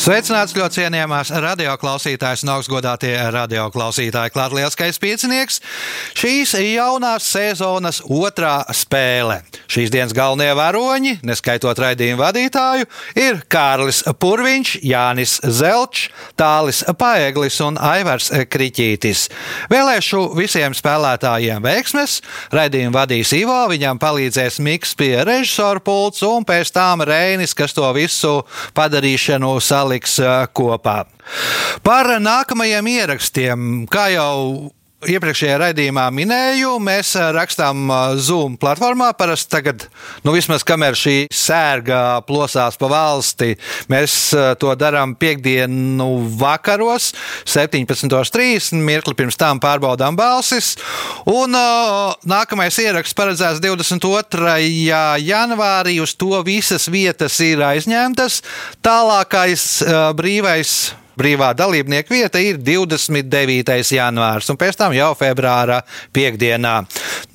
Sveicināts ļoti cienījamās radioklausītājas un augstgadātie radioklausītāji. Klāt lielskais piecinieks. Šīs jaunās sezonas otrā spēle. Šīs dienas galvenie varoņi, neskaitot raidījumu vadītāju, ir Kārlis Purviņš, Jānis Zelčs, Tālis Paeglis un Aivars Kriķītis. Vēlēšu visiem spēlētājiem veiksmes. Raidījumu vadīs Ivo, viņam palīdzēs Miks pie režisora pults un pēc tam Reinis, kas to visu padarīšanu salīdzina saliks kopā. Par nākamajiem ierakstiem, kā jau iepriekšējā raidījumā minēju, mēs rakstām Zoom platformā. Parasti tagad, nu vismaz kamēr šī sērga plosās pa valsti, mēs to darām piekdienu vakaros, 17.30. mirkli pirms tam pārbaudām balsis. Un nākamais ieraksts paredzēts 22. janvārī. Uz to visas vietas ir aizņemtas. Tālākais brīvais brīvā dalībnieka vieta ir 29. janvārs, un pēc tam jau februāra piekdienā.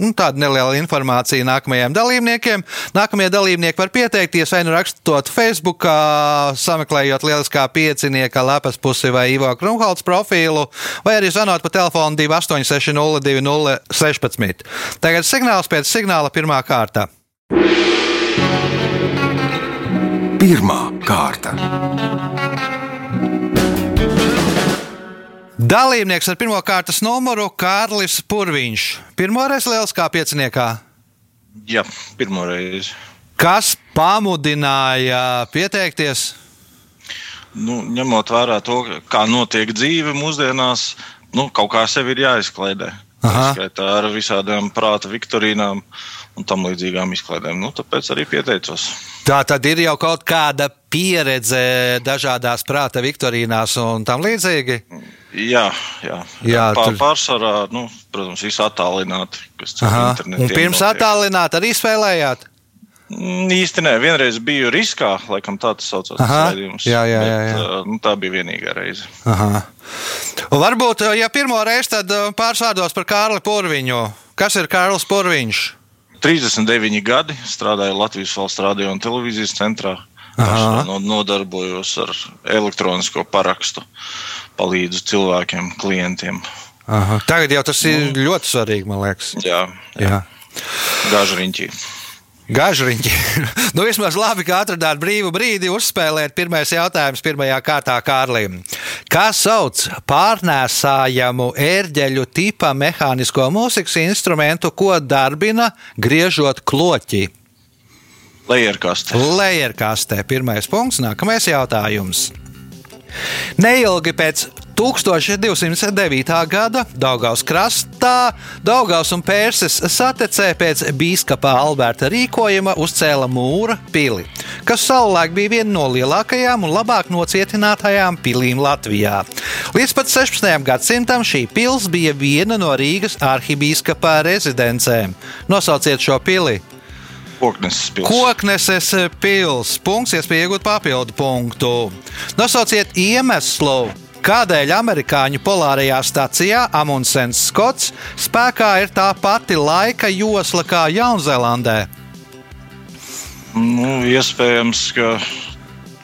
Nu, tāda neliela informācija nākamajiem dalībniekiem. Nākamie dalībnieki var pieteikties vai nu rakstot Facebook, sameklējot lieliskā piecinieka lapas pusi vai Ivo Krumholts profilu, vai arī zvanot pa telefonu 28602016. Tagad signāls pēc signāla pirmā kārta. Pirmā kārta. Dalībnieks ar pirmā kārtas numuru Kārlis Purviņš. Pirmoreiz lieliskā pieciniekā. Jā, pirmoreiz. Kas pamudināja pieteikties? Nu, ņemot vērā to, kā notiek dzīve mūsdienās, nu, kaut kā sevi ir jāizklaidē. Skaitā ar visādām prāta viktorīnām un tam līdzīgām izklaidēm. Nu, tāpēc arī pieteicos. Tā tad ir jau kaut kāda pieredze dažādās prāta viktorīnās un tam līdzīgi. Jā, jā. jā Pār, tur... Pārsvarā, nu, protams, viss attālināti. Un pirms attālināt arī spēlējāt? Mm, īsti nē, vienreiz biju riskā, laikam tā tas saucās. Raidījums, jā, jā, jā, jā. Bet, nu, tā bija vienīgā reize. Aha. Varbūt, ja pirmo reizi, tad pārsvārdos par Kārli Purviņu. Kas ir Kārlis Purviņš? 39 gadi strādāju Latvijas valsts radio un televīzijas centrā. Nodarbojos ar elektronisko parakstu palīdzu cilvēkiem, klientiem. Aha. Tagad jau tas ir nu, ļoti svarīgi, man liekas. Jā, jā. jā. Gāžriņķi. Gažriņķi. nu, vismaz labi, ka atradāt brīvu brīdi uzspēlēt. Pirmais jautājums pirmajā kārtā Kārlim. Kā sauc pārnēsājamu ērģeļu tipa mehānisko mūzikas instrumentu, ko darbina griežot kloķi? Lejerkastē. Lejerkastē. Pirmais punkts, nākamais jautājums. Neilgi pēc 1209. gada Daugaus krastā Daugaus un Pērses satecē pēc bīskapa Alberta rīkojuma uzcēla mūra pili, kas savulaik bija viena no lielākajām un labāk nocietinātajām pilīm Latvijā. Līdz pat 16. gadsimtam šī pils bija viena no Rīgas arhibīskapa rezidencēm. Nosauciet šo pili! Kokneses pils. Kokneses pils. Punkts, iespēja iegūt papildu punktu. Nosauciet iemeslu, kādēļ amerikāņu polārajā stacijā Amundsens Skots spēkā ir tā pati laika josla kā Jaunzēlandē. Nu, iespējams, ka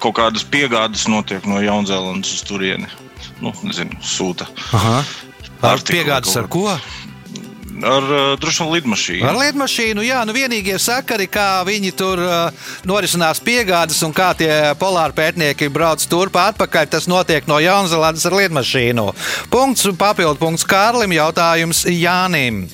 kaut kādas piegādes notiek no Jaunzēlandes uz turieni. Nu, nezinu, sūta. Aha. Ar piegādes ar ko? Ar uh, droši vien lidmašīnu. Ar lidmašīnu, jā, nu vienīgie sakari, kā viņi tur uh, norisinās piegādes un kā tie polāri pētnieki brauc turp atpakaļ, tas notiek no Jaunzēlandes ar lidmašīnu. Punkts, papildu punkts Kārlim, jautājums Jānim.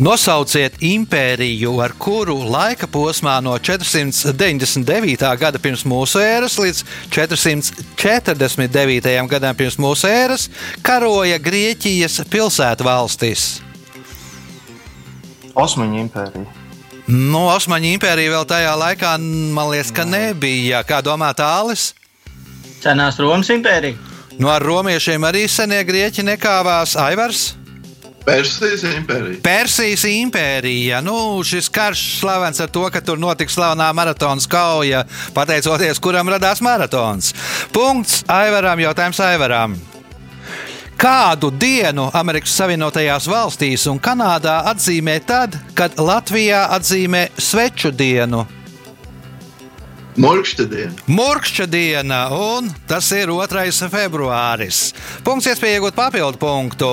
Nosauciet impēriju, ar kuru laika posmā no 499. gada pirms mūsu ēras līdz 449. gadam pirms mūsu ēras karoja Grieķijas pilsētvalstis. Osmaņu impērija. Nu, Osmaņu impērija vēl tajā laikā, man liekas, ka nebija. Kā domā tālis? Senās Romas impērija. Nu, ar romiešiem arī senie grieķi nekāvās Aivars. Persijas impērija. Persijas impērija. Nu, šis karš slavens ar to, ka tur notika slavenā maratona kauja, pateicoties kuram radās maratons. Punkts Aivaram, jautājums Aivaram. Kādu dienu Amerikas Savienotajās valstīs un Kanādā atzīmē tad, kad Latvijā atzīmē sveču dienu? Morkšķa diena. Morkšķa diena, un tas ir 2. februāris. Punkts iespēja iegūt papildu punktu.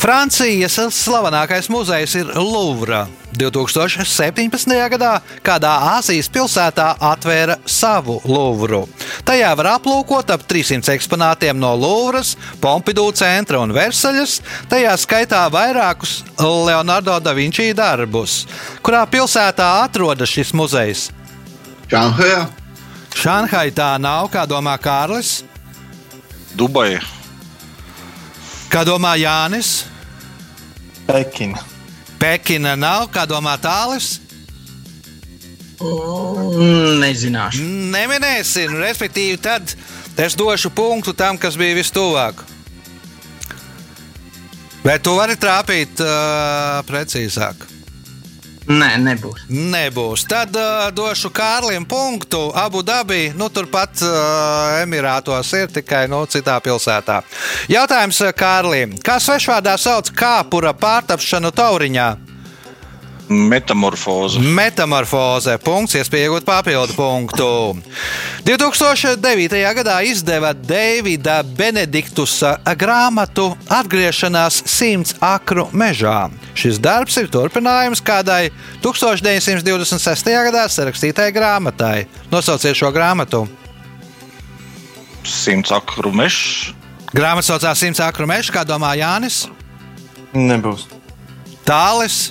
Francijas slavenākais muzejs ir Louvre. 2017. gadā kādā Āzijas pilsētā atvēra savu Louvru. Tajā var aplūkot ap 300 eksponātiem no Louvras, Pompidou centra un Versaļas, tajā skaitā vairākus Leonardo da Vinci darbus. Kurā pilsētā atrodas šis muzejs? Šanhajā. Šanhai tā nav, kā domā Kārlis. Dubaja. Kā domā Jānis? Pekina. Pekina nav, kā domā Tālis. Mm, Nezināšu. Neminēsim, respektīvi, tad es došu punktu tam, kas bija vistuvāk. Bet tu vari trāpīt uh, precīzāk. Nē, nebūs. Nebūs. Tad uh, došu Kārlim punktu. Abu dabi, nu turpat uh, Emirātos ir tikai nu, citā pilsētā. Jautājums uh, Kārlim. Kā svešvārdā sauc kāpura pārtapšanu tauriņā? Metamorfoze. Metamorfoze. Punkts, iespēja iegūt papildu punktu. 2009. gadā izdeva Davida Benediktusa grāmatu Atgriešanās simts akru mežā. Šis darbs ir turpinājums kādai 1926. gadā sarakstītai grāmatai. Nosauciet šo grāmatu. Simts akru mežs. Grāmata saucās Simts akru mežs, kā domā Jānis. Nebūs. Tālis,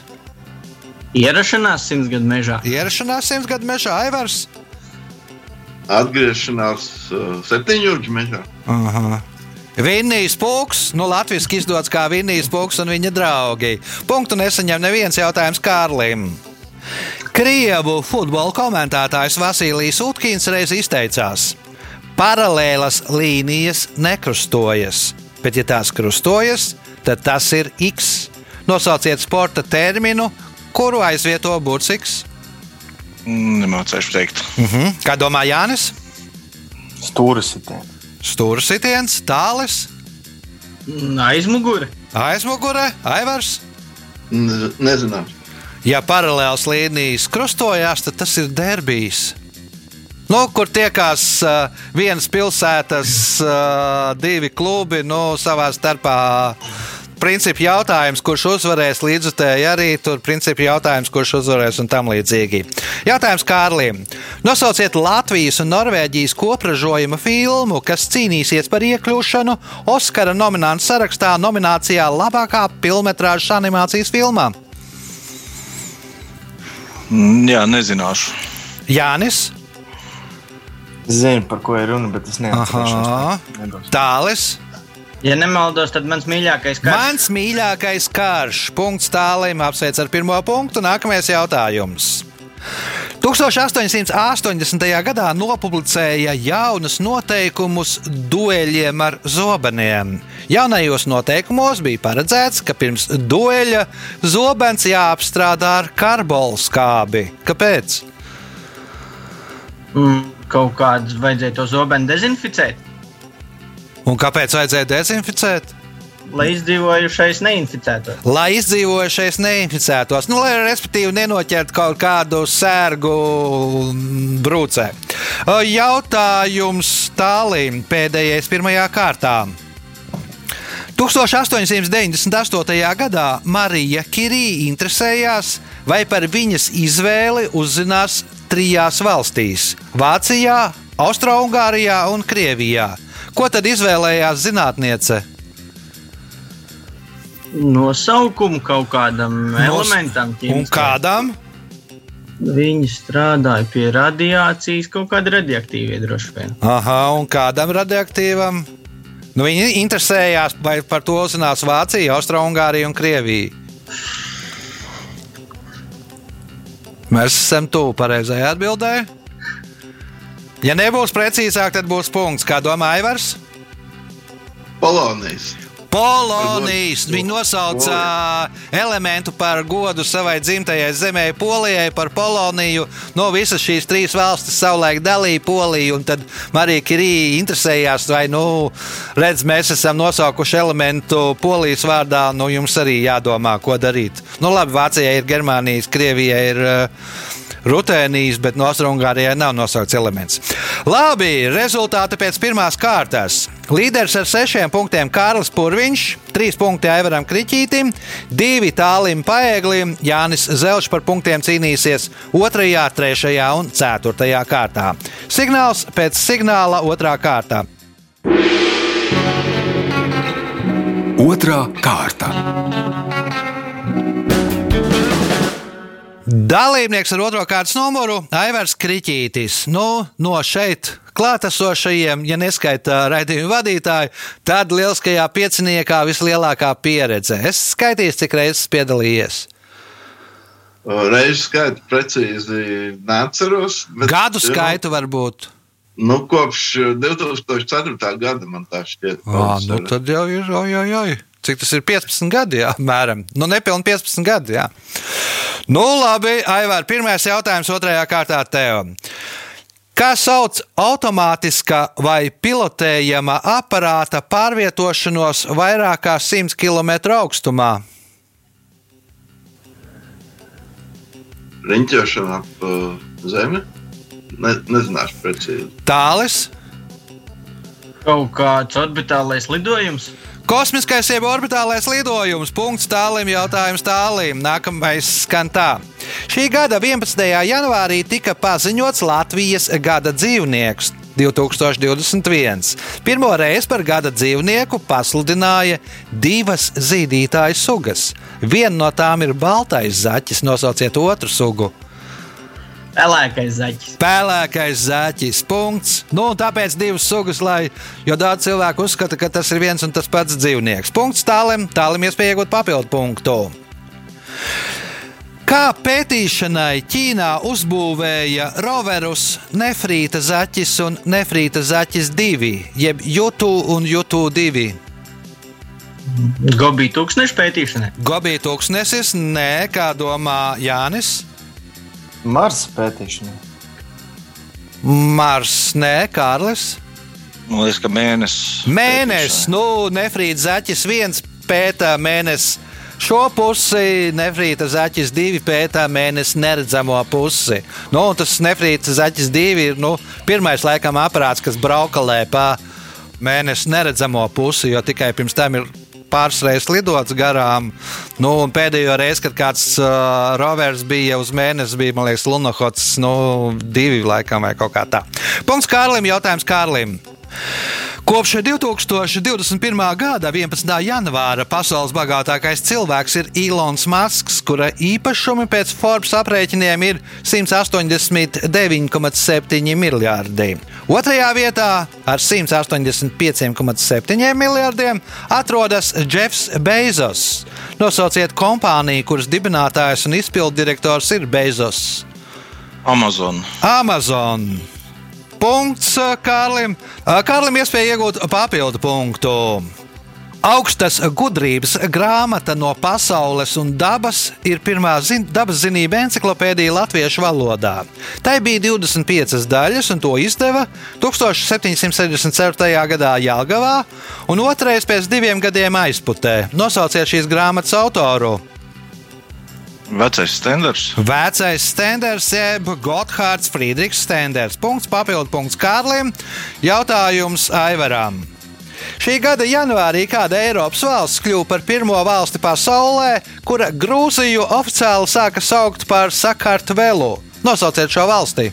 Ierašanās simts gadu mežā. ierašanās simts gadu mežā, Aivars. Atgriešanās uh, septiņūģa mežā. Aha. Vinnijas pūks, nu, latviešu izdodas kā Vinnijas pūks un viņa draugi. Punktu nesaņem neviens jautājums Kārlim. Krievu futbola komentētājs Vasilijs Utkins reiz izteicās: Paralēlas līnijas nekrustojas, bet, ja tās krustojas, tad tas ir X. Nosauciet sporta terminu, kuru aizvieto burts X. Nemācīšu teikt. Uh -huh. Kā domā Jānis? Stūris sitiens. Stūra sitiens, tālis, Mm, Aizmugure. aizmugure, aivars. Ne, nezināšu. Ja paralēlas līnijas krustojās, tad tas ir derbijs. Nu, kur tiekās uh, vienas pilsētas, uh, divi klubi, nu, savā starpā. Principi jautājums, kurš uzvarēs līdzutēji arī tur, principi jautājums, kurš uzvarēs un tam līdzīgi. Jautājums Kārlim. Nosauciet Latvijas un Norvēģijas kopražojuma filmu, kas cīnīsies par iekļūšanu Oskara nomināciju sarakstā nominācijā labākā filmas animācijas filmā. Mm, Jā, nezināšu. Jānis. Zinu, par ko ir runa, bet es Aha. neatceros. Ja nemaldos, tad mans mīļākais karš. Mans mīļākais karš. Punkts tālim apsveic ar pirmo punktu. Nākamais jautājums. 1880. gadā nopublicēja jaunus noteikumus dueļiem ar zobeniem. Jaunajos noteikumos bija paredzēts, ka pirms dueļa zobens jāapstrādā ar karbolu skābi. Kāpēc? Mm, kaut kādus vajadzēja to zobenu dezinficēt, Un kāpēc vajadzēja dezinficēt? lai izdzīvojušais neinficētos. lai izdzīvojušais neinficētos, nu, lai respektīvi nenoķertu kaut kādu sērgu brūcē. Jautājums tālīm pēdējais pirmajā kārtā. 1898. gadā Marija Kirija interesējās, vai par viņas izvēli uzzinās trijās valstīs - Vācijā, Austrumgārijā un Krievijā. Ko tad izvēlējās zinātniece? Nosaukumu kaut kādam Nos- elementam. Un kādam? Viņi strādāja pie radiācijas, kaut kāda radioaktīva droši vien. Aha, un kādam radioaktīvam? Nu, viņi interesējās, vai par to uzzinās Vācija, Austrumgārija un Krievija. Mēs esam tuvu pareizajai atbildēji. Ja nebūs precīzāk, tad būs punkts. Kā domā Aivars? Polonijas. Polonijas. Viņi nosauca elementu par godu savai dzimtajai zemē, Polijai, par Poloniju. No visas šīs trīs valstis savulaik dalīja Poliju, tad Marija Kirija interesējās, vai, nu, redz, mēs esam nosaukuši elementu Polijas vārdā, nu, jums arī jādomā, ko darīt. Nu, labi, Vācijai ir Germānijas, Krievijai ir. Uh, Rutēnijas, bet no Austrumgārijai nav nosaukts elements. Labi, rezultāti pēc pirmās kārtas. Līderis ar sešiem punktiem Kārlis Purviņš, trīs punkti Aivaram Kriķītim, divi tālim paēglim. Jānis Zelčs par punktiem cīnīsies otrajā, trešajā un ceturtajā kārtā. Signāls pēc signāla otrā kārtā. Otra kārta. Dalībnieks ar otro kārtas numuru - Aivars Kriķītis. Nu, no šeit klātesošajiem, ja neskaita raidījumu vadītāju, tad lieliskajā pieciniekā vislielākā pieredze. Es skaitīju, cik reizes piedalījies. Reizi skaitu precīzi neatceros. bet- Gadu skaitu varbūt. Nu, kopš 2004. gada man tā šķiet. À, nu tad jau ir, oi, oi, oi. Cik tas ir 15 gadi, jā, mēram. Nu, nepilni 15 gadi, jā. Nu, labi, Aivar, pirmais jautājums otrajā kārtā tev. Kā sauc automātiskā vai pilotējama aparāta pārvietošanos vairāk kā 100 km augstumā? Riņķošana ap uh, zemi. Ne, nezināšu precīzi. Tālis, Kaut kāds orbitālais lidojums. Kosmiskais jeb orbitālais lidojums. Punkts tālim, jautājums tālim. Nākamais skan tā. Šī gada 11. janvārī tika paziņots Latvijas gada dzīvnieks. 2021. Pirmo reizi par gada dzīvnieku pasludināja divas zīdītāju sugas. Viena no tām ir baltais zaķis, nosauciet otru sugu. Pelēkais zaķis. Pēlēkais zaķis. Punkts. Nu, un tāpēc divas sugas, lai, jo daudz cilvēku uzskata, ka tas ir viens un tas pats dzīvnieks. Punkts tālim, tālim iespēja iegūt papildu punktu. Kā pētīšanai Ķīnā uzbūvēja roverus Nefrīta zaķis un Nefrīta zaķis 2, jeb Jutu un Jutu 2? Gobija tūkstneša pētīšanai. Gobija tūkstnesis, nē, kā domā Jānis. Marsa pētīšana. Mars, nē, Kārlis. Man liekas, ka mēnesis. Mēnesis, nu, Nefrīta zaķis viens pētā mēnesi. Šo pusi nefrīta zaķis divi pētā mēnesi neredzamo pusi. Nu, tas nefrīta zaķis divi ir nu, pirmais laikam aparāts, kas braukalē pa mēnesi neredzamo pusi, jo tikai pirms tam ir pāris reizes lidots garām. Nu, pēdējo reizi, kad kāds uh, rovers bija uz mēnesi, bija liekas, Lunohots, nu, divi laikam vai kaut kā tā. Punkts Kārlim, jautājums Kārlim. Kopš 2021. gada 11. janvāra pasaules bagātākais cilvēks ir Ilons Masks, kura īpašumi pēc Forbes aprēķiniem ir 189,7 miljardi. Otrajā vietā ar 185,7 miljardiem atrodas Jeffs Bezos. Nosauciet kompāniju, kuras dibinātājs un izpilddirektors ir Bezos. Amazon. Amazon. Punkts Kārlim. Kārlim iespēja iegūt papildu punktu. Augstas gudrības grāmata no pasaules un dabas ir pirmā zin dabas zinība encyklopēdija latviešu valodā. Tai bija 25 daļas, un to izdeva 1764. gadā Jālgavā, un otrais pēc diviem gadiem aizputē. Nosauciet šīs grāmatas autoru. Vecais standarts. Vecais Stenders, jeb Gotthārds Friedrichs Stenders. Punkts papildu punkts Kārlim. Jautājums Aivaram. Šī gada janvārī kāda Eiropas valsts kļuva par pirmo valsti pasaulē, kura Grūziju oficiāli sāka saukt par Sakartvelu. Nosauciet šo valsti.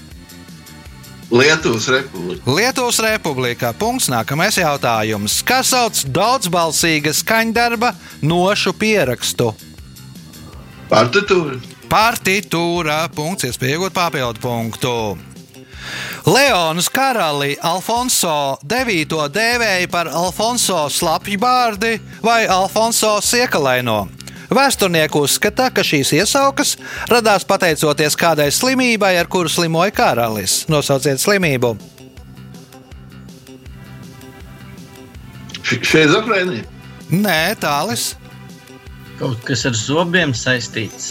Lietuvas republika. Lietuvas republikā. Punkts. Nākamais jautājums. Kas sauc daudzbalsīga skaņdarba nošu pierakstu? Partitūra. Partitūra. Punkts. Iespēja iegūt papildu punktu. Leonas karali Alfonso 9. dēvēja par Alfonso slapjbārdi vai Alfonso siekalaino. Vēsturnieki uzskata, ka šīs iesaukas radās pateicoties kādai slimībai, ar kuru slimoja karalis. Nosauciet slimību. Šizofrēnija. Nē, tālis. Kaut kas ar zobiem saistīts.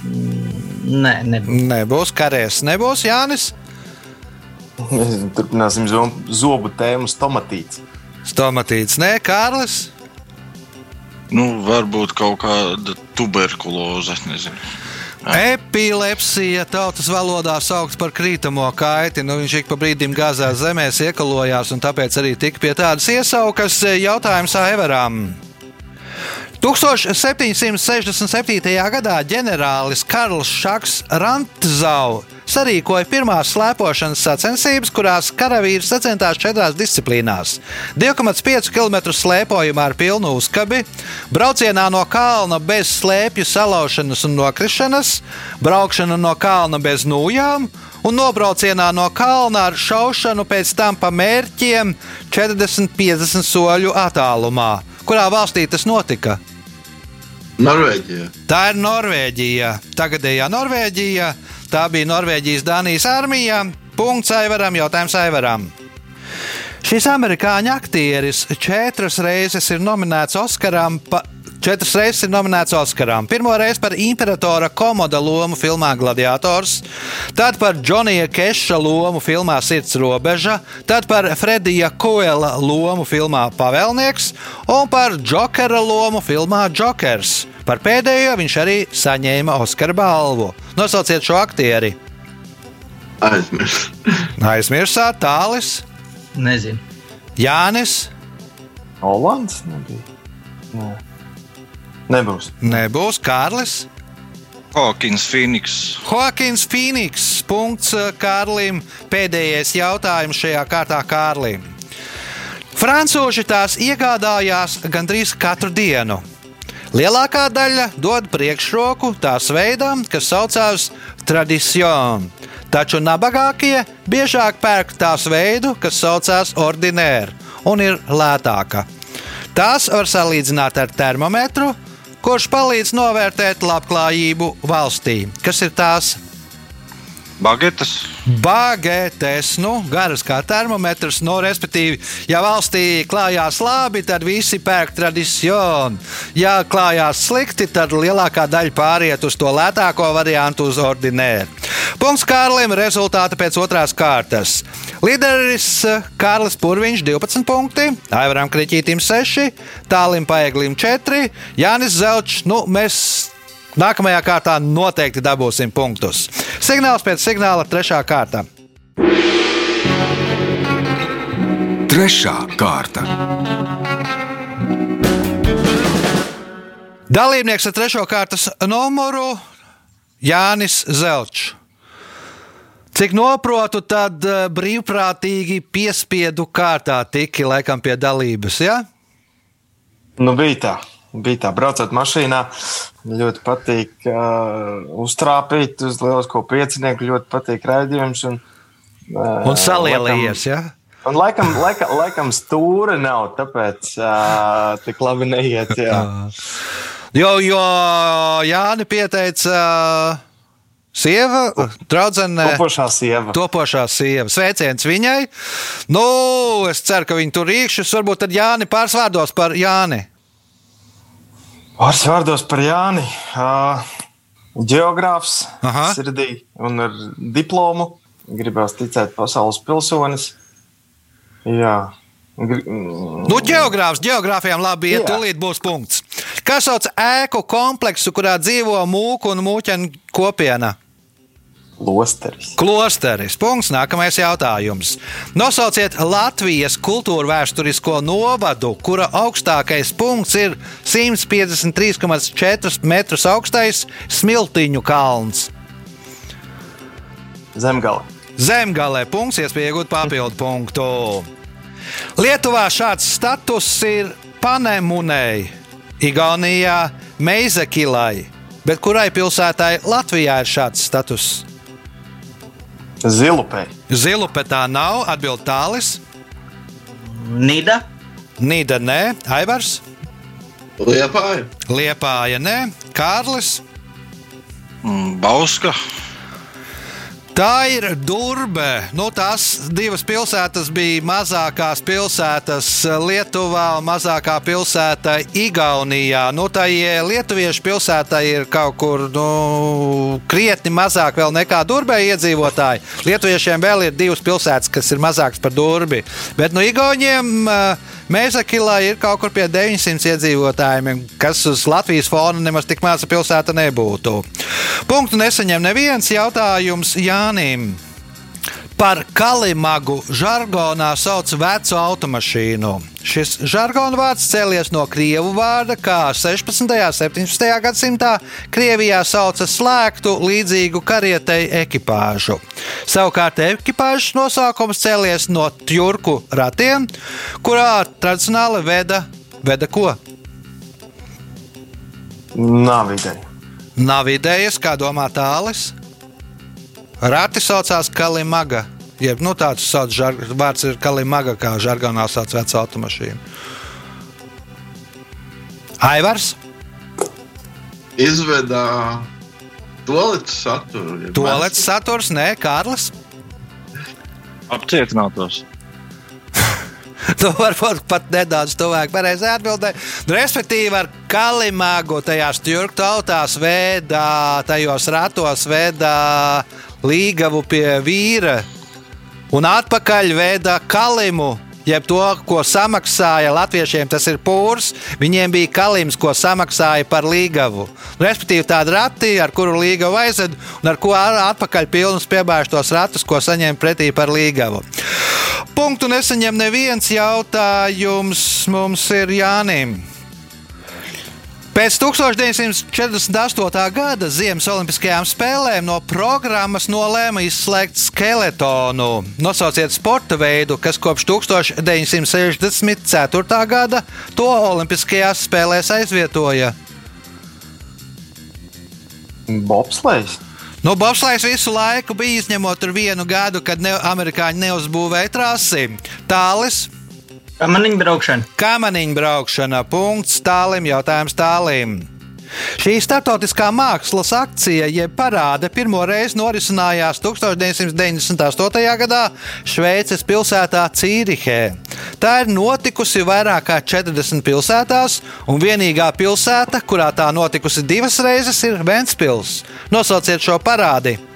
Mm, Nē, nebūs. Nebūs karēs, nebūs Jānis. Turpināsim zo- zobu tēmu stomatīts. Stomatīts, nē, Kārlis. Nu, varbūt kaut kāda tuberkuloze. Nezinu. Epilepsija tautas valodā sauc par krītamo kaiti. Nu, viņš ik pa brīdim gāzās zemē, iekalojās, un tāpēc arī tika pie tādas iesaukas jautājums Aivaram. 1767. gadā ģenerālis Karls Šaks Rantzau sarīkoja pirmās slēpošanas sacensības, kurās karavīri sacentās četrās disciplīnās - 2,5 km slēpojumā ar pilnu uzkabi, braucienā no kalna bez slēpju salaušanas un nokrišanas, braukšana no kalna bez nūjām un nobraucienā no kalna ar šaušanu pēc tam pa mērķiem 40-50 soļu attālumā. Kurā valstī tas notika? Norvēģijā. Tā ir Norvēģija. Tagadējā Norvēģija. Tā bija Norvēģijas Dānijas armija. Punkts Aivaram, jautājums Aivaram. Šis amerikāņu aktieris četras reizes ir nominēts Oskaram. Pa, četras reizes ir nominēts Oskaram. Pirmo reizi par imperatora komoda lomu filmā Gladiators, tad par Džonija Keša lomu filmā Sirds robeža, tad par Fredija Koela lomu filmā Pavēlnieks un par Džokera lomu filmā Džokers. Par pēdējo viņš arī saņēma Oskara balvu. Nosauciet šo aktieri. Aizmirst. Aizmirsāt, tālis, Nezinu. Jānis. Olands. Nē. Nebūs. Nebūs Kārlis. Hawkins, Phoenix. Hawkins Phoenix. Punkts eh, Kārlim. Pēdējais jautājums šajā kārtā Kārlim. Francūži tās iegādājās gandrīz katru dienu. Lielākā daļa dod priekšroku tās veidam, kas saucās tradicion. Taču nabagākie biežāk pērk tās veidu, kas saucās ordinēra un ir lētāka. Tās var salīdzināt ar termometru, kurš palīdz novērtēt labklājību valstī. Kas ir tās? Bagetas. Bagetes, nu, garas kā termometrs, no respektīvi, ja valstī klājās labi, tad visi pērk tradicionu. Ja klājās slikti, tad lielākā daļa pāriet uz to lētāko variantu, uz ordinēru. Punkts Kārlim, rezultāti pēc otrās kārtas. Līderis eh, Kārlis Purviņš 12 punkti, Aivaram Kriņķītim 6, Tālim Paeglim 4, Jānis Zelčs. Nu, mēs Nākamajā kārtā noteikti dabūsim punktus. Signāls pēc signāla, trešā kārta. Trešā kārta. Dalībnieks ar trešo kārtas numuru Jānis Zelčs. Cik noprotu, tad eh, brīvprātīgi piespiedu kārtā tiki laikam pie dalības. Ja? Nu, bija tā. Bija tā, braucot mašīnā, ļoti patīk uh, uztrāpīt uz lielisko piecinieku, ļoti patīk raidījums. Un, uh, Un salielījies. Ja? Un laikam, laikam, laikam stūra nav, tāpēc uh, tik labi neiet. Jā. Jo, jo Jāni pieteica uh, sieva, draudzene. Topošā sieva. Topošā sieva. Sveiciens viņai. Nu, es ceru, ka viņi tur rīkšķis. Varbūt tad Jāni pārsvārdos par Jāni. Vārds vārdos par Jāni. Uh, Geogrāfs, Aha. sirdī un ar diplomu. Gribās ticēt pasaules pilsonis. Jā. Gri- mm, Nu, geogrāfs, geogrāfijām labi iet, tūlīt būs punkts. Kas sauc ēku kompleksu, kurā dzīvo mūku un mūķenu kopiena? Klosteris. Klosteris. Punkts. Nākamais jautājums. Nosauciet Latvijas kultūra vēsturisko novadu, kura augstākais punkts ir 153,4 metrus augstais Smiltiņu kalns. Zemgala. Zemgalē punkts, iespēja iegūt papildu punktu. Lietuvā šāds status ir Panemunei, Igaunijā Meizekilai, bet kurai pilsētai Latvijā ir šāds status? Zilupē. Zilupe tā nav, atbild tālis. Nida. Nīda nē, Aivars, Liepāja. Liepāja nē, Kārlis. Mm, Bauska. Tā ir Durbe. Nu, tās divas pilsētas bija mazākās pilsētas Lietuvā un mazākā pilsēta Igaunijā. Nu, tā ir lietuviešu pilsēta, ir kaut kur nu, krietni mazāk nekā Durbē iedzīvotāji. Lietuviešiem vēl ir divas pilsētas, kas ir mazākas par Durbi. Bet nu, Igauniem. Uh, Mēzakilā ir kaut kur pie 900 iedzīvotājiem, kas uz Latvijas fona nemaz tik maza pilsēta nebūtu. Punktu nesaņem neviens jautājums Jānim. Par kalimagu žargonā sauc vecu automašīnu. Šis žargona vārds cēlies no krievu vārda, kā 16. un 17. gadsimtā Krievijā sauca slēgtu līdzīgu karietei ekipāžu. Savukārt ekipāžas nosaukums cēlies no tjurku ratiem, kurā tradicionāli veda, veda ko? Nav ideja. Nav idejas, kā domā tālis. Rati saucās Kalimaga. Jeb, nu, tāds sauc, žar, vārds ir Kalimaga, kā žargonā sauc vecu automašīnu. Aivars? Izvedā toaletes saturu. Ja toaletes saturs, nē, Kārlis. Apcietinātos. Tu varbūt pat nedaudz tuvāk pareizi atbildēji. Nu, respektīvi, ar kalimāgu tajās turku tautās veidā, tajos ratos veidā līgavu pie vīra un atpakaļ veidā kalimu. Jeb to, ko samaksāja latviešiem, tas ir pūrs. Viņiem bija kalims, ko samaksāja par līgavu. Respektīvi, tāda rati, ar kuru līgavu aizved, un ar ko atpakaļ pilnus piebāž tos ratus, ko saņem pretī par līgavu. Punktu nesaņem neviens jautājums mums ir Jānim. Pēc 1948. gada Ziemas Olimpiskajām spēlēm no programmas nolēma izslēgt skeletonu. Nosauciet sporta veidu, kas kopš 1964. gada to Olimpiskajās spēlēs aizvietoja. Bobslēgs. Nu, Bobslēgs visu laiku bija izņemot vienu gadu, kad ne, amerikāņi neuzbūvēja trasi. Tālis Kamaniņu braukšana. Kamaniņu braukšana. Punkts tālim, jautājums tālim. Šī starptautiskā mākslas akcija, jeb parāde, pirmo reizi norisinājās 1998. gadā Šveices pilsētā Cīrihē. Tā ir notikusi vairāk kā 40 pilsētās, un vienīgā pilsēta, kurā tā notikusi divas reizes, ir Ventspils. Nosauciet šo parādi!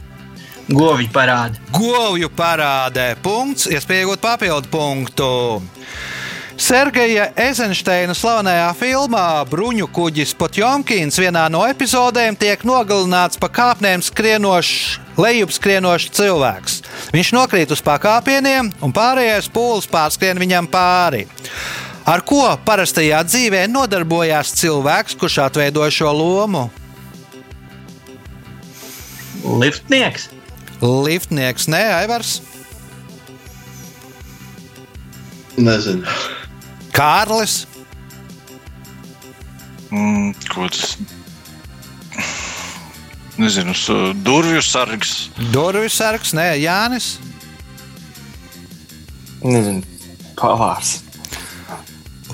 Govju parāde. Govju parāde. Punkts, iespējot papildu punktu. Sergeja Eizensteina slavenajā filmā Bruņu kuģis Potjomkins vienā no epizodēm tiek nogalināts pa kāpnēm skrienošs, lejupskrienošs cilvēks. Viņš nokrīt uz pakāpieniem, un pārējais pūlis pārskrien viņam pāri. Ar ko parastajā dzīvē nodarbojās cilvēks, kurš atveidoja šo lomu? Liftnieks. Liftnieks, nē, Aivars. Nezinu. Kārlis. Mm, ko tas? Nezinu, s- durvju sargs. Durvju sargs, nē, Jānis. Nezinu, pavārs.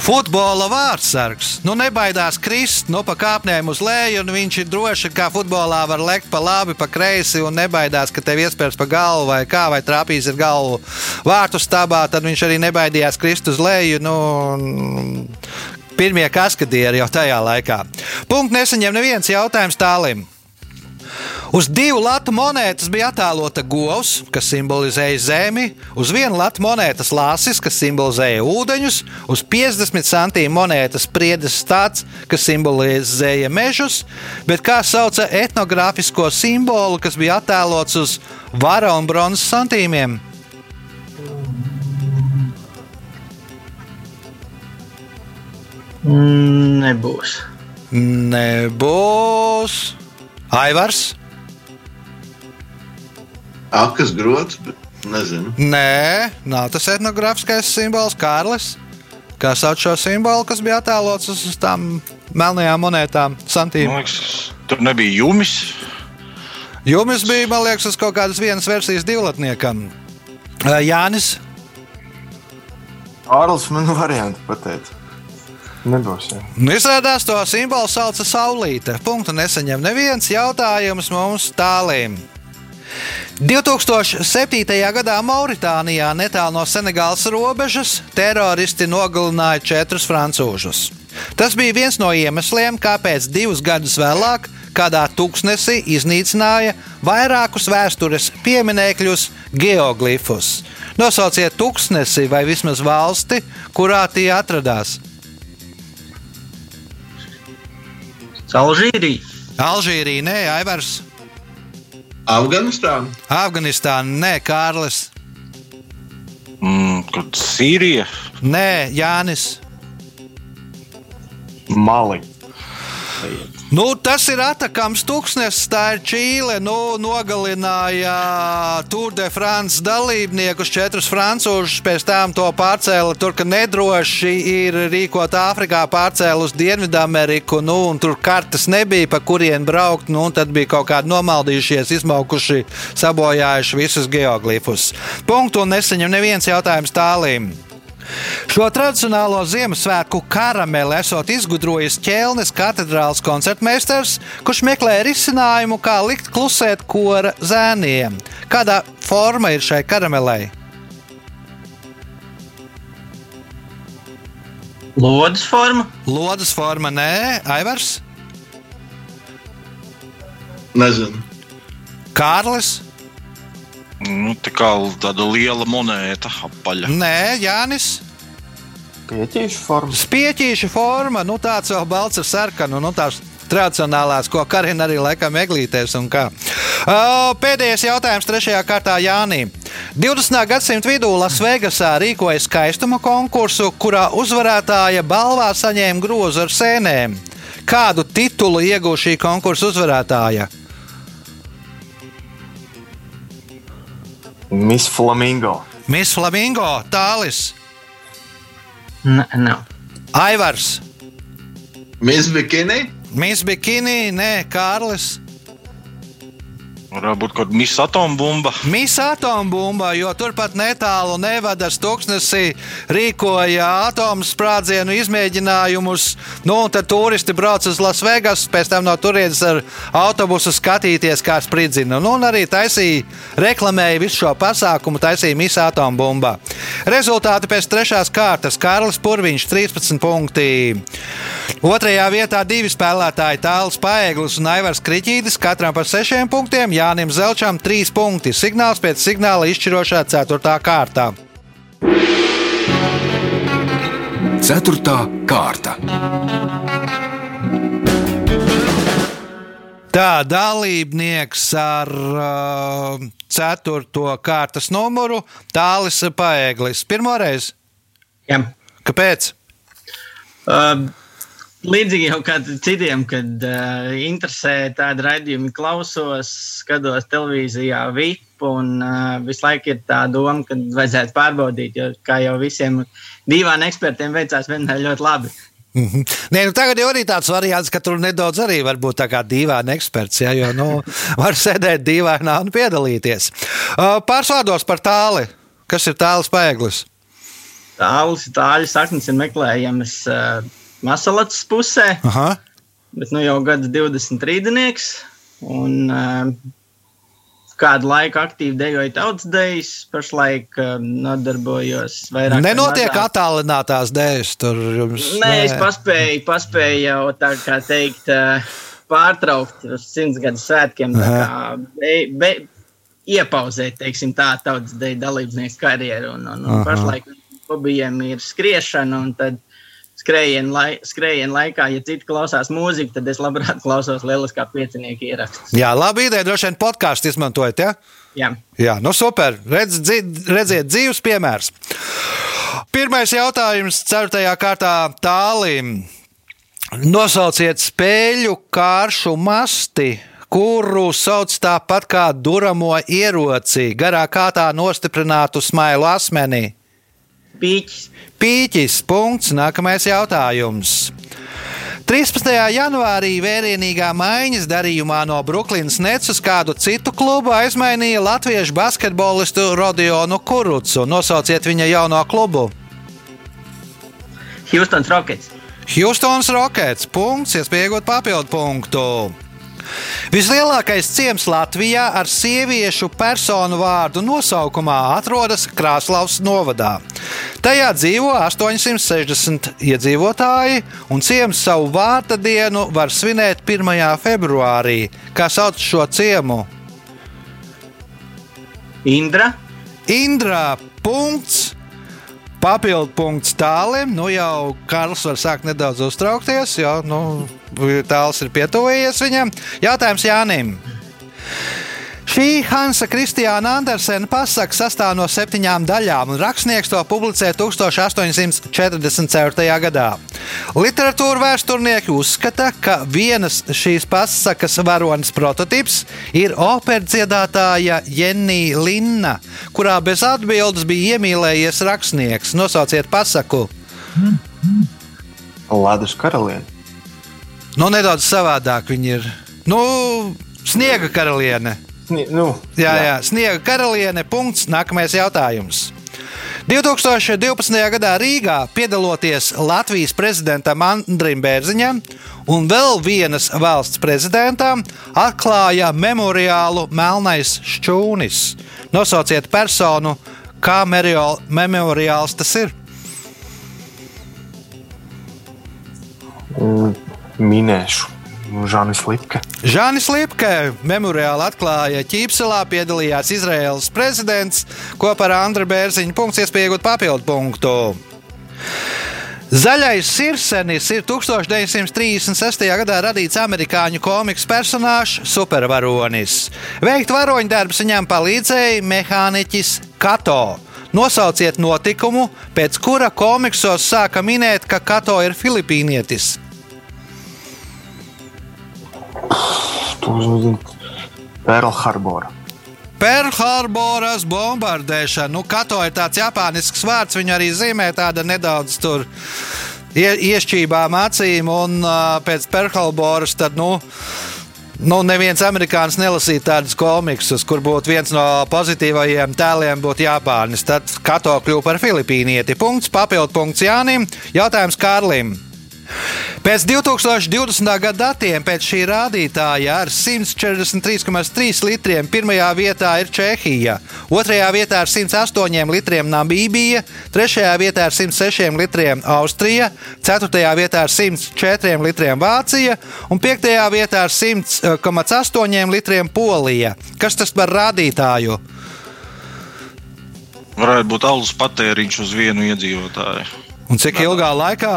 Futbola vārdsargs. Nu, nebaidās krist no pa kāpnēm uz leju, un viņš ir droši, kā futbolā var lekt pa labi, pa kreisi, un nebaidās, ka tev iespējas pa galvu vai kā, vai trāpīs ar galvu vārtu stabā. Tad viņš arī nebaidījās krist uz leju. Nu, pirmie kaskadieri jau tajā laikā. Punkts nesaņem neviens jautājums tālim. Uz divu latu monētas bija attēlota govs, kas simbolizēja zemi, uz vienu latu monētas lāsis, kas simbolizēja ūdeņus, uz 50 centīmu monētas priedes stāsts, kas simbolizēja mežus, bet kā sauca etnogrāfisko simbolu, kas bija attēlots uz vara un bronzas santīmiem? Nebūs. Nebūs. Aivars? Akas grots, bet nezinu. Nē, nav tas etnogrāfiskais simbols, Kārlis. Kā sauc šo simbolu, kas bija attēlots uz tām melnajām monētām, santīm? Liekas, tur nebija jumis. Jums bija, man liekas, uz kaut kādas vienas versijas divlatniekam. Jānis, Ārlis man variantu pateica. Nebūs. Jā. nu, izrādās to simbolu sauca Saulīte. Punktu nesaņem neviens jautājums mums tālīm. 2007. gadā Mauritānijā, netālu no Senegālas robežas, teroristi nogalināja četrus francūžus. Tas bija viens no iemesliem, kāpēc divus gadus vēlāk kādā tūkstnesī iznīcināja vairākus vēstures pieminekļus, geoglifus. Nosauciet tūkstnesi vai vismaz valsti, kurā tie atradās. Alžīrija. Alžīrija, nē, Aivars. Afganistāna. Afganistāna, nē, Kārlis. Mm, kad Sīrija. Nē, Jānis. Mali. Nu, tas ir atakams tūkstnesis, tā ir Čīle. Nu, nogalināja Tour de France dalībniekus, četrus francūžus, pēc tam to pārcēla tur, ka nedroši ir rīkot Āfrikā, pārcēla uz Dienvidameriku. Nu, tur kartes nebija, pa kurien braukt. Nu, tad bija kaut kādi nomaldījušies, izmaukuši, sabojājuši visus geoglifus. Punktu un nesaņem neviens jautājums tālīm. Šo tradicionālo Ziemassvētku karameli esot izgudrojis ķēlnes katedrāls koncertmeistars, kurš meklē risinājumu, kā likt klusēt kora zēniem. Kādā forma ir šai karamelei? Lodes forma. Lodes forma, nē, Aivars, Nezinu. Kārlis, Nu, tā kā tāda liela monēta, apaļa. nē, Jānis. Pieķīšu formu. Spieķīša forma, nu tāds vēl balts ar sarkanu, nu tās tradicionālās, ko karina arī laikam eglītēs un kā. Pēdējais jautājums trešajā kārtā Jānī. 20. gadsimta vidū Lasvegasā rīkoja skaistuma konkursu, kurā uzvarētāja balvā saņēma grozu ar sēnēm. Kādu titulu ieguva šī konkursa uzvarētāja? Miss Flamingo. Miss Flamingo, Tālis, Nē, nav. Aivars, Miss Bikini. Miss Bikini, Nē, Kārlis. Varētu būt kaut kāda misa atombumba. Misa atombumba, jo turpat netālu Nevadas tūkstnesī rīkoja atomsprādzienu izmēģinājumus. Nu, tad turisti brauc uz Lasvegas, pēc tam no turienes ar autobusu skatīties, kā spridzina. Nu, un arī taisīja, reklamēja visu šo pasākumu, taisīja misa atombumba. Rezultāti pēc trešās kārtas - Kārlis Purviņš 13 punkti. Otrajā vietā divi spēlētāji - Tāls Paeglis un Aivars Kriņķītis, katram par sešiem punktiem. Jānim Zelčam trīs punkti. Signāls pēc signāla izšķirošā ceturtā kārtā. Ceturtā kārta. Tā dalībnieks ar uh, ceturto kārtas numuru - Tālis Paeglis. Pirmoreiz, Jā. kāpēc? Uh, līdzīgi jau kā citiem, kad uh, interesē tādi raidījumi, klausos, skatos televīzijā, VIP, un uh, visu laiku ir tā doma, ka vajadzētu pārbaudīt, jo kā jau visiem divām ekspertiem veicās vienmēr ļoti labi. Mhm. Nē, nu tagad jau ir tāds variants, ka tur nedaudz arī var būt tā kā dīvaini eksperts, ja, jo nu, var sēdēt dīvainā un piedalīties. Pārsvārdos par tāli. Kas ir tāls paeglis? Tālis, tāļu saknes ir meklējamas uh, Masalats pusē, Aha. bet nu jau gads 20 rīdinieks. Un, uh, kādu laiku aktīvi dejoju tautas dejas, pašlaik uh, nodarbojos vairāk. vai Nenotiek attālinātās dēļas. Tur jums Nē, es paspēju, paspēju jau tā kā teikt, uh, pārtraukt uz simts gadu svētkiem, be, be, iepauzēt, teiksim, tā tautas deju dalībnieku karjeru. Un, un, un pašlaik hobijiem ir skriešana, un tad skrējienu lai, skrējien laikā, ja citi klausās mūziku, tad es labprāt klausos lieliskā piecinieku ierakstus. Jā, labi ideja. Droši vien podkāstu izmantojat. Ja? Jā. Jā, nu super. Redz, dzi, redziet, dzīves piemērs. Pirmais jautājums, ceturtajā kārtā tālim. Nosauciet spēļu kāršu masti, kuru sauc tāpat kā duramo ieroci, garā kārtā nostiprinātu smailu asmenī. Pīķis. Pīķis. Punkts. Nākamais jautājums. 13. janvārī vērienīgā maiņas darījumā no Brooklynas Nets uz kādu citu klubu aizmainīja latviešu basketbolistu Rodionu Kurucu. Nosauciet viņa jauno klubu. Houstons Rockets. Houstons Rockets. Punkts, iespējot papildu punktu. Vislielākais ciems Latvijā ar sieviešu personu vārdu nosaukumā atrodas Krāslavas novadā. Tajā dzīvo 860 iedzīvotāji, un ciems savu vārta dienu var svinēt 1. februārī. Kā sauc šo ciemu? Indra. Indra. Punkts. Papildu punkts tālim. Nu jau Karls var sākt nedaudz uztraukties, jo nu, tāls ir pietuvējies viņam. Jautājums Jānim. Šī Hansa Kristiāna Andersena pasaka sastāv no septiņām daļām, un rakstnieks to publicē 1844. gadā. Literatūra vēsturnieki uzskata, ka vienas šīs pasakas varonas prototyps ir operas dziedātāja Jenija Linna, kurā bez atbildes bija iemīlējies rakstnieks. Nosauciet pasaku! Ledus karaliene. Nu, nedaudz savādāk viņi ir. Nu, sniega karaliene. Nu, Jā, jā, sniega karaliene. Punkts. Nākamais jautājums. 2012. gadā Rīgā piedaloties Latvijas prezidentam Andrim Bērziņam un vēl vienas valsts prezidentam, atklāja memoriālu Melnais šķūnis. Nosauciet personu, kā memoriāls tas ir. Mm, minēšu. Žanis Lipke. Žanis Lipke memoriāli atklāja Ķīpselā, piedalījās Izraēlas prezidents kopā ar Andru Bērziņu. Punkts, iespēja iegūt papildu punktu. Zaļais sirsenis ir 1936. gadā radīts amerikāņu komiks personāžs Supervaronis. Veikt varoņdarbus viņam palīdzēja mehāniķis Kato. Nosauciet notikumu, pēc kura komiksos sāka minēt, ka Kato ir filipīnietis. To zinu. Pearl Harbor. Perlharboras bombardēšana. Nu, kato ir tāds japānisks vārds, viņu arī zīmē tāda nedaudz tur ie, iešķībām acīm, un uh, pēc Perlharboras tad, nu, Nu, neviens amerikānis nelasīja tādus komiksus, kur būtu viens no pozitīvajiem tēliem, būtu Japānis. Tad Kato kļuva par filipīnieti. Punkts, papildu punkts Jānim. Jautājums Kārlim. Pēc 2020. gada datiem pēc šī rādītāja ar 143,3 litriem pirmajā vietā ir Čehija, otrajā vietā ar 108 litriem Namībija, trešajā vietā ar 106 litriem Austrija, ceturtajā vietā ar 104 litriem Vācija un piektajā vietā ar 100,8 litriem Polija. Kas tas par rādītāju? Varētu būt alus patēriņš uz vienu iedzīvotāju. Un cik ilgā laikā?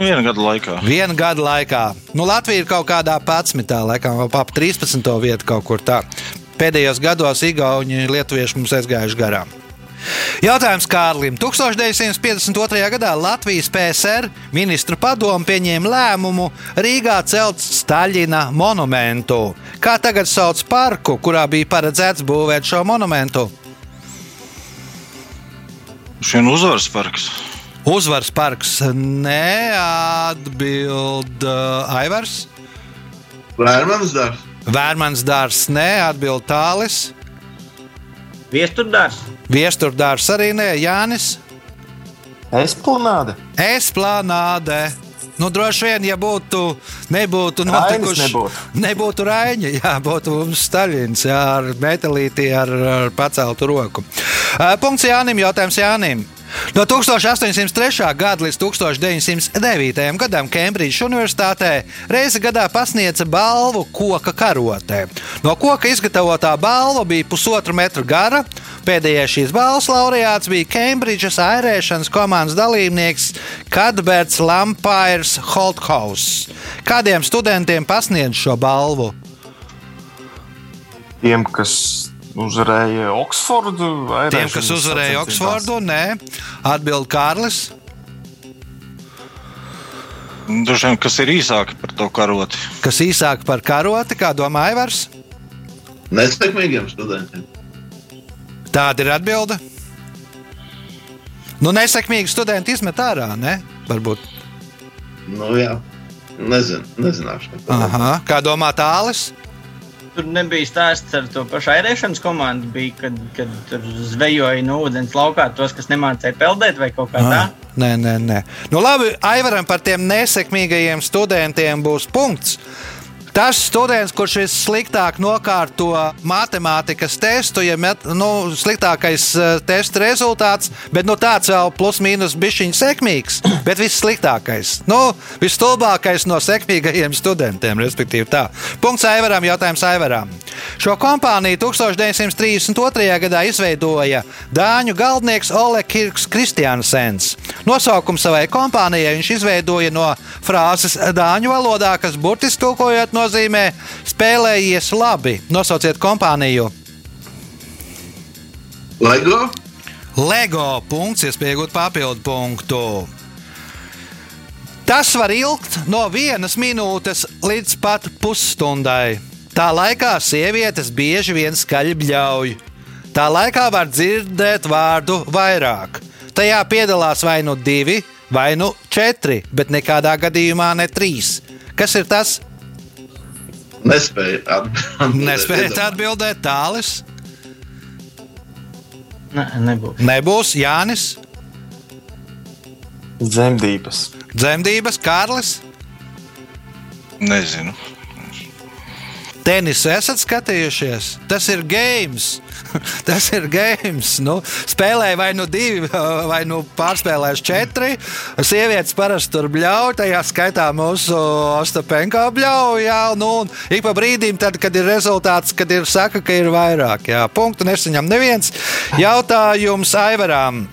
Viena gada laikā. Viena gada laikā. Nu, Latvija ir kaut kādā 11. laikā, vai ap 13. vietā kaut kur tā. Pēdējos gados Igauni lietuvieši mums aizgājuši garām. Jautājums Kārlim. 1952. gadā Latvijas PSR ministru padomu pieņēma lēmumu Rīgā celt Staļina monumentu. Kā tagad sauc parku, kurā bija paredzēts būvēt šo monumentu? Šien uzvaras parks. Uzvaras parks neatbild uh, Aivars. Vērmans dārsts. Vērmans dārs neatbild Tālis. Viesturdārs. Viesturdārs arī nē, Jānis. Esplanāde. Esplanāde. Nu, droši vien, ja būtu, nebūtu notikuši, nebūtu. nebūtu Raņa, jā, būtu mums Staļins, jā, ar metālīti, ar, ar paceltu roku. Uh, Punkts Jānim, jautājums Jānim. No 1803. gada līdz 1909. gadam Kembridžas Universitātē reizi gadā pasniedza balvu koka karotē. No koka izgatavotā balva bija pusotra metra gara. Pēdējais šīs balvas laureāts bija Kembridžas airēšanas komandas dalībnieks Kadberts Lampairs Holthaus. Kādiem studentiem pasniedz šo balvu? Tiem, kas uzvarēja Oksfordu. Tiem, kas uzvarēja Oksfordu, nē, atbild Kārlis. Vien, kas ir īsāki par to karoti. Kas īsāk par karoti, kā domā Aivars? Nesekmīgiem studentiem. Tāda ir atbilde. Nu, nesekmīgi studenti izmet ārā, ne? Varbūt. Nu, jā. Nezinu, nezināšu. Aha. Kā domā tālis? Tur nebija stāsts ar to pašu airēšanas komandu. Bija, kad, kad tur zvejoja no ūdens laukā tos, kas nemācīja peldēt vai kaut kā tā. Ah, Nē, nē, nē. Nu, labi, Aivaram par tiem nesekmīgajiem studentiem būs punkts. Tas students, kurš vissliktāk nokārto matemātikas testu, ja met, nu, sliktākais uh, testa rezultāts, bet nu, tāds vēl plus-mínus bišķiņš sekmīgs, bet vissliktākais. Nu, visstulbākais no sekmīgajiem studentiem, respektīvi tā. Punkts Aivaram, jautājums Aivaram. Šo kompāniju 1932. gadā izveidoja Dāņu galdnieks Ole Kirks Kristiansens. Nosaukumu savai kompānijai viņš izveidoja no frāzes dāņu valodā, kas burtiski tulkojot nozīmē spēlējies labi. Nosauciet kompāniju. Lego? Lego punkts, iespējot papildu punktu. Tas var ilgt no vienas minūtes līdz pat pusstundai. Tā laikā sievietes bieži vien skaļi bļauj. Tā laikā var dzirdēt vārdu vairāk. Tajā piedalās vai nu divi, vai nu četri, bet nekādā gadījumā ne trīs. Kas ir tas? Nespēju atbildēt. Nespējat atbildēt, tālis. Ne, nebūs. Nebūs Jānis, Zemdības. Dzemdības, Kārlis. Nezinu. Tenisu esat skatījušies? Tas ir games. Tas ir games. Nu, spēlēja vai nu divi, vai nu pārspēlējuši četri. Sievietes parasti tur bļauj, tajā skaitā mūsu Ostapenko bļauj. Jā, nu, un ik pa brīdim, tad, kad ir rezultāts, kad ir saka, ka ir vairāk. Jā, punktu nesaņem neviens. Jautājums Aivaram.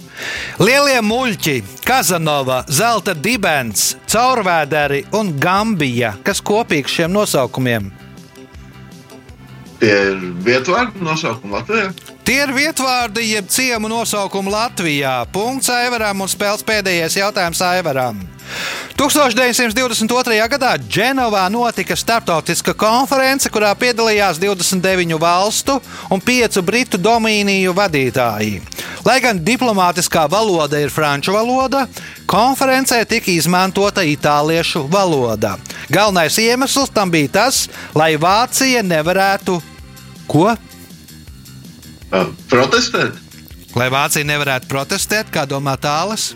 Lielie muļķi, Kazanova, Zelta dibens, caurvēderi un Gambija. Kas kopīgs šiem nosaukumiem? Tie ir vietvārdu nosaukumi Latvijā. Tie ir vietvārdi, jeb ciemu nosaukumi Latvijā. Punkts Aivaram un spēles pēdējais jautājums Aivaram. 1922. gadā Dženovā notika starptautiska konference, kurā piedalījās 29 valstu un 5 britu domīniju vadītāji. Lai gan diplomātiskā valoda ir franču valoda, konferencē tika izmantota itāliešu valoda. Galvenais iemesls tam bija tas, lai Vācija nevarētu ko? Ā, Protestēt? Lai Vācija nevarētu protestēt, kā domā tālas?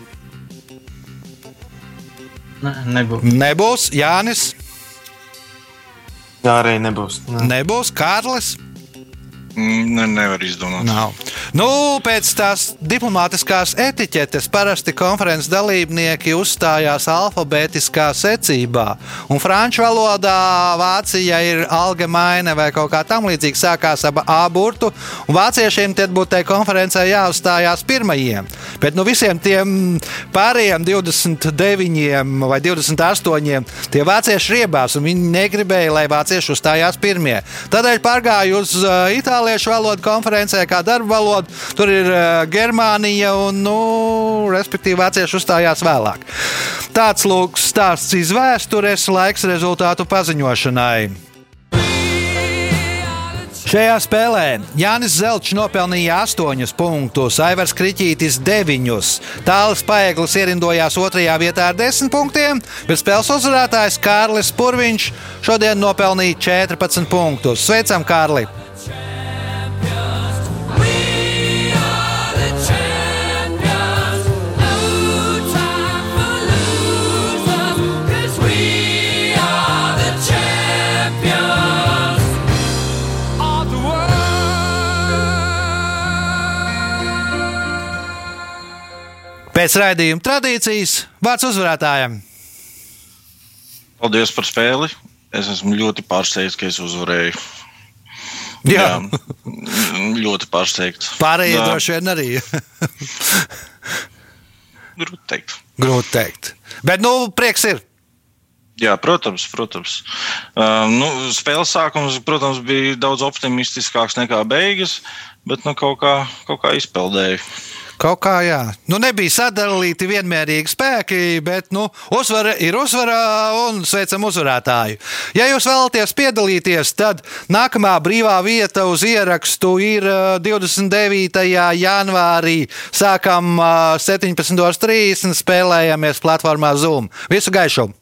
Ne, nebūs. Nebūs Jānis, Jā, arī nebūs. Ne. nebūs Kārlis. Ne, nevar izdomāt. Nav. Nu, pēc tās diplomātiskās etiķetes parasti konferences dalībnieki uzstājās alfabētiskā secībā. Un franču valodā Vācija ir algemaina vai kaut kā tamlīdzīga. Sākās ar A burtu, un vāciešiem tad būtu tajā konferencē jāuzstājās pirmajiem. Bet nu, visiem tiem pārējiem 29 vai 28 tie vācieši riebās, un viņi negribēja, lai vācieši uzstājās pirmie. Tādēļ pārgāju uz uh, itāliešu valodu konferencē, kā darba valodu. Tur ir uh, Germānija, un, nu, respektīvi, vācieši uzstājās vēlāk. Tāds lūk, stāsts iz vēstures, laiks rezultātu paziņošanai. Šajā spēlē Jānis Zelčs nopelnīja 8 punktus, Aivars Kriņķītis 9. Tālis Paeglis ierindojās otrajā vietā ar 10 punktiem, bet spēles uzvarētājs Kārlis Purviņš šodien nopelnīja 14 punktus. Sveicam, Kārli! Pēc raidījuma tradīcijas vārds uzvarētājiem. Paldies par spēli. Es esmu ļoti pārsteigts, ka es uzvarēju. Jā. Jā, ļoti pārsteigts. Pārējie Jā, droši vien arī. Grūti teikt. Grūti teikt. Bet, nu, prieks ir. Jā, protams, protams. Uh, nu, spēles sākums, protams, bija daudz optimistiskāks nekā beigas, bet nu, kaut, kā, kaut kā izpeldēju. Kaut kā jā. Nu, nebija sadalīti vienmērīgi spēki, bet nu, uzvara ir uzvara un sveicam uzvarētāju. Ja jūs vēlaties piedalīties, tad nākamā brīvā vieta uz ierakstu ir ā, 29. janvārī. Sākam ā, 17.30. spēlējamies platformā Zoom. Visu gaišu!